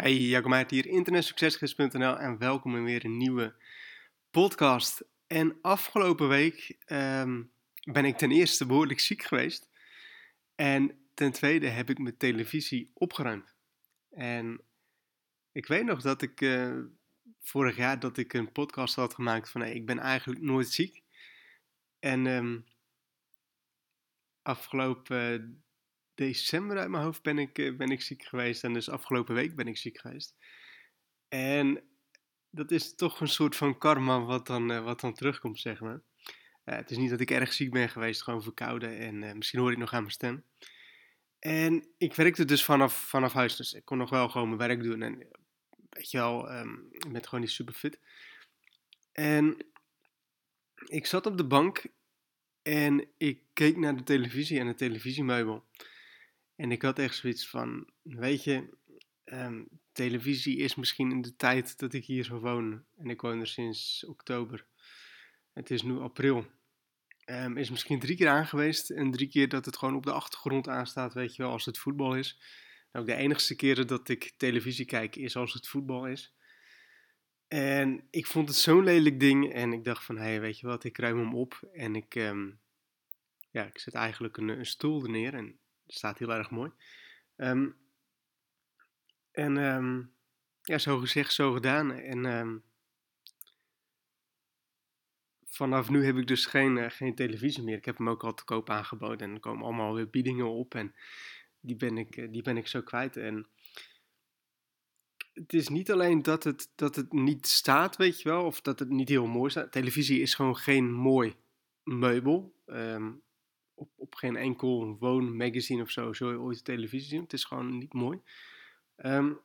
Hey, Jacob Meijert hier, internetsuccesgids.nl en welkom in weer een nieuwe podcast. En afgelopen week ehm, ben ik ten eerste behoorlijk ziek geweest. En ten tweede heb ik mijn televisie opgeruimd. En ik weet nog dat ik eh, vorig jaar dat ik een podcast had gemaakt van ik ben eigenlijk nooit ziek. En um, afgelopen december uit mijn hoofd ben ik, eh, ben ik ziek geweest. En dus afgelopen week ben ik ziek geweest. En dat is toch een soort van karma wat dan, uh, wat dan terugkomt, zeg maar. Uh, het is niet dat ik erg ziek ben geweest, gewoon verkouden. En misschien hoor ik nog aan mijn stem. En ik werkte dus vanaf, vanaf huis. Dus ik kon nog wel gewoon mijn werk doen. En weet je wel, um, ik ben gewoon niet super fit. En ik zat op de bank en ik keek naar de televisie en de televisiemeubel. En ik had echt zoiets van, weet je, um, televisie is misschien in de tijd dat ik hier zou wonen. En ik woon er sinds oktober. Het is nu april. Um, is misschien drie keer aangeweest. En drie keer dat het gewoon op de achtergrond aanstaat, weet je wel, als het voetbal is. Nou, de enigste keren dat ik televisie kijk is als het voetbal is. En ik vond het zo'n lelijk ding. En ik dacht van, hé, hey, weet je wat, ik ruim hem op. En ik, um, ja, ik zet eigenlijk een, een stoel er neer. En staat heel erg mooi. Um, en um, ja, zo gezegd, zo gedaan. En um, vanaf nu heb ik dus geen, uh, geen televisie meer. Ik heb hem ook al te koop aangeboden. En er komen allemaal weer biedingen op. En die ben ik, uh, die ben ik zo kwijt. En het is niet alleen dat het, dat het niet staat, weet je wel. Of dat het niet heel mooi staat. Televisie is gewoon geen mooi meubel. Um, op, op geen enkel woonmagazine of zo zul je ooit televisie zien. Het is gewoon niet mooi. Um,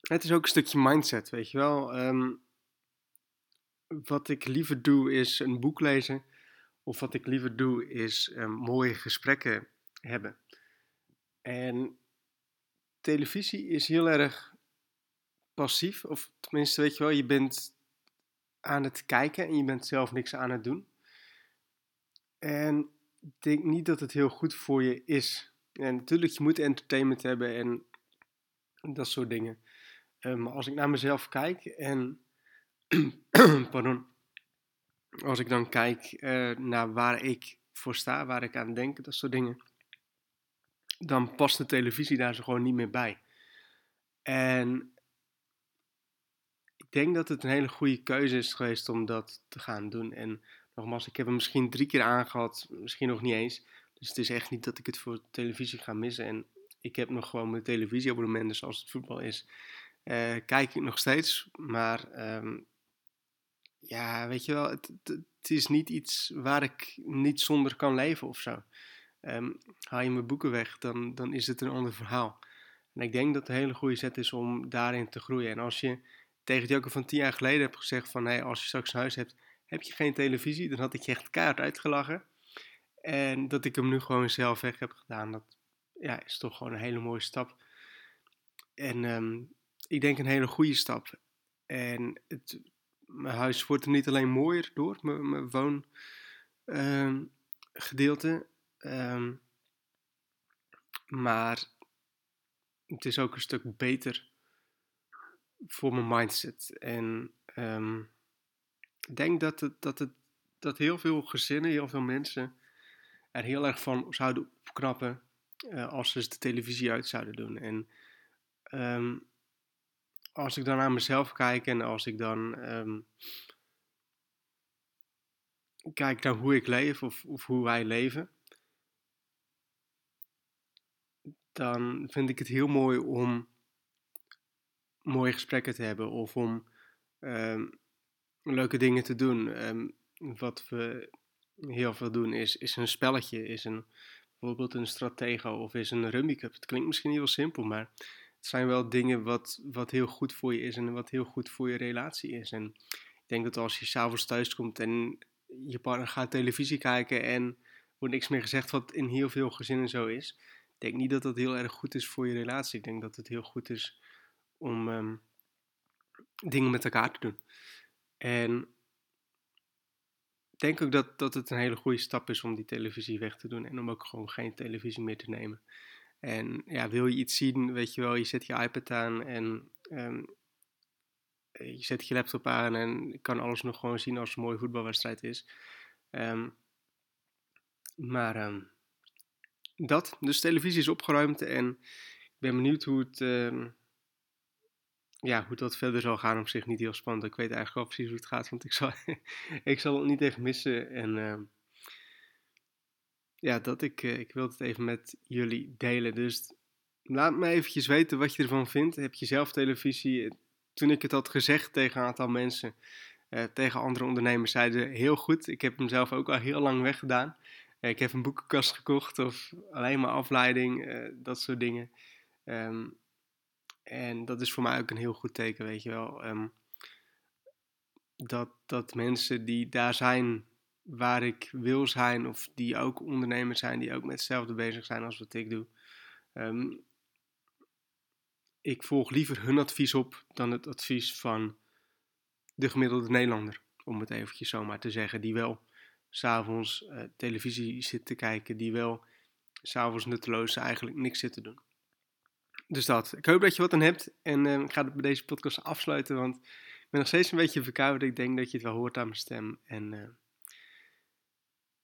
het is ook een stukje mindset, weet je wel. Um, wat ik liever doe is een boek lezen. Of wat ik liever doe is um, mooie gesprekken hebben. En televisie is heel erg passief. Of tenminste, weet je wel, je bent aan het kijken en je bent zelf niks aan het doen. En denk niet dat het heel goed voor je is. En natuurlijk, je moet entertainment hebben en dat soort dingen. Uh, maar als ik naar mezelf kijk en. pardon. Als ik dan kijk uh, naar waar ik voor sta, waar ik aan denk, dat soort dingen. Dan past de televisie daar zo gewoon niet meer bij. En ik denk dat het een hele goede keuze is geweest om dat te gaan doen. En nogmaals, ik heb hem misschien drie keer aangehad, misschien nog niet eens. Dus het is echt niet dat ik het voor televisie ga missen. En ik heb nog gewoon mijn televisieabonnement, dus als het voetbal is, uh, kijk ik nog steeds. Maar um, ja, weet je wel, het, het, het, is niet iets waar ik niet zonder kan leven of zo. Um, haal je mijn boeken weg, dan, dan is het een ander verhaal. En ik denk dat het een hele goede zet is om daarin te groeien. En als je tegen Joker van tien jaar geleden hebt gezegd van, hey, als je straks een huis hebt, heb je geen televisie, dan had ik je echt kaart uitgelachen. En dat ik hem nu gewoon zelf weg heb gedaan, dat ja, is toch gewoon een hele mooie stap. En um, ik denk een hele goede stap. En het, mijn huis wordt er niet alleen mooier door, mijn, woongedeelte. Um, um, maar het is ook een stuk beter voor mijn mindset. En um, denk dat, het, dat, het, dat heel veel gezinnen, heel veel mensen er heel erg van zouden opknappen uh, als ze de televisie uit zouden doen. En um, als ik dan naar mezelf kijk en als ik dan um, kijk naar hoe ik leef of, of hoe wij leven, dan vind ik het heel mooi om mooie gesprekken te hebben of om um, leuke dingen te doen. Um, wat we heel veel doen is, is een spelletje, is een, bijvoorbeeld een stratego of is een rummy cup. Het klinkt misschien heel simpel, maar het zijn wel dingen wat, wat heel goed voor je is en wat heel goed voor je relatie is. En ik denk dat als je s'avonds thuis komt en je partner gaat televisie kijken en wordt niks meer gezegd, wat in heel veel gezinnen zo is. Ik denk niet dat dat heel erg goed is voor je relatie. Ik denk dat het heel goed is om um, dingen met elkaar te doen. En denk ook dat, dat het een hele goede stap is om die televisie weg te doen en om ook gewoon geen televisie meer te nemen. En ja, wil je iets zien, weet je wel, je zet je iPad aan en ehm, je zet je laptop aan en kan alles nog gewoon zien als een mooie voetbalwedstrijd is. Ehm, maar ehm, dat, dus televisie is opgeruimd en ik ben benieuwd hoe het, ja, hoe dat verder zal gaan. Op zich niet heel spannend. Ik weet eigenlijk wel precies hoe het gaat, want ik zal, ik zal het niet echt missen. En ja, dat ik, uh, ik wil het even met jullie delen. Dus laat me eventjes weten wat je ervan vindt. Heb je zelf televisie? Toen ik het had gezegd tegen een aantal mensen, uh, tegen andere ondernemers, zeiden heel goed. Ik heb hem zelf ook al heel lang weggedaan. Uh, ik heb een boekenkast gekocht of alleen maar afleiding, dat soort dingen. Um, en dat is voor mij ook een heel goed teken, weet je wel. Um, dat, dat mensen die daar zijn waar ik wil zijn, of die ook ondernemers zijn, die ook met hetzelfde bezig zijn als wat ik doe. Um, ik volg liever hun advies op dan het advies van de gemiddelde Nederlander, om het eventjes zo maar te zeggen, die wel s'avonds uh, televisie zit te kijken, die wel s'avonds nutteloos eigenlijk niks zit te doen. Dus dat. Ik hoop dat je wat aan hebt en uh, ik ga het bij deze podcast afsluiten, want ik ben nog steeds een beetje verkouden. Ik denk dat je het wel hoort aan mijn stem en... Uh,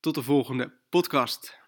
tot de volgende podcast.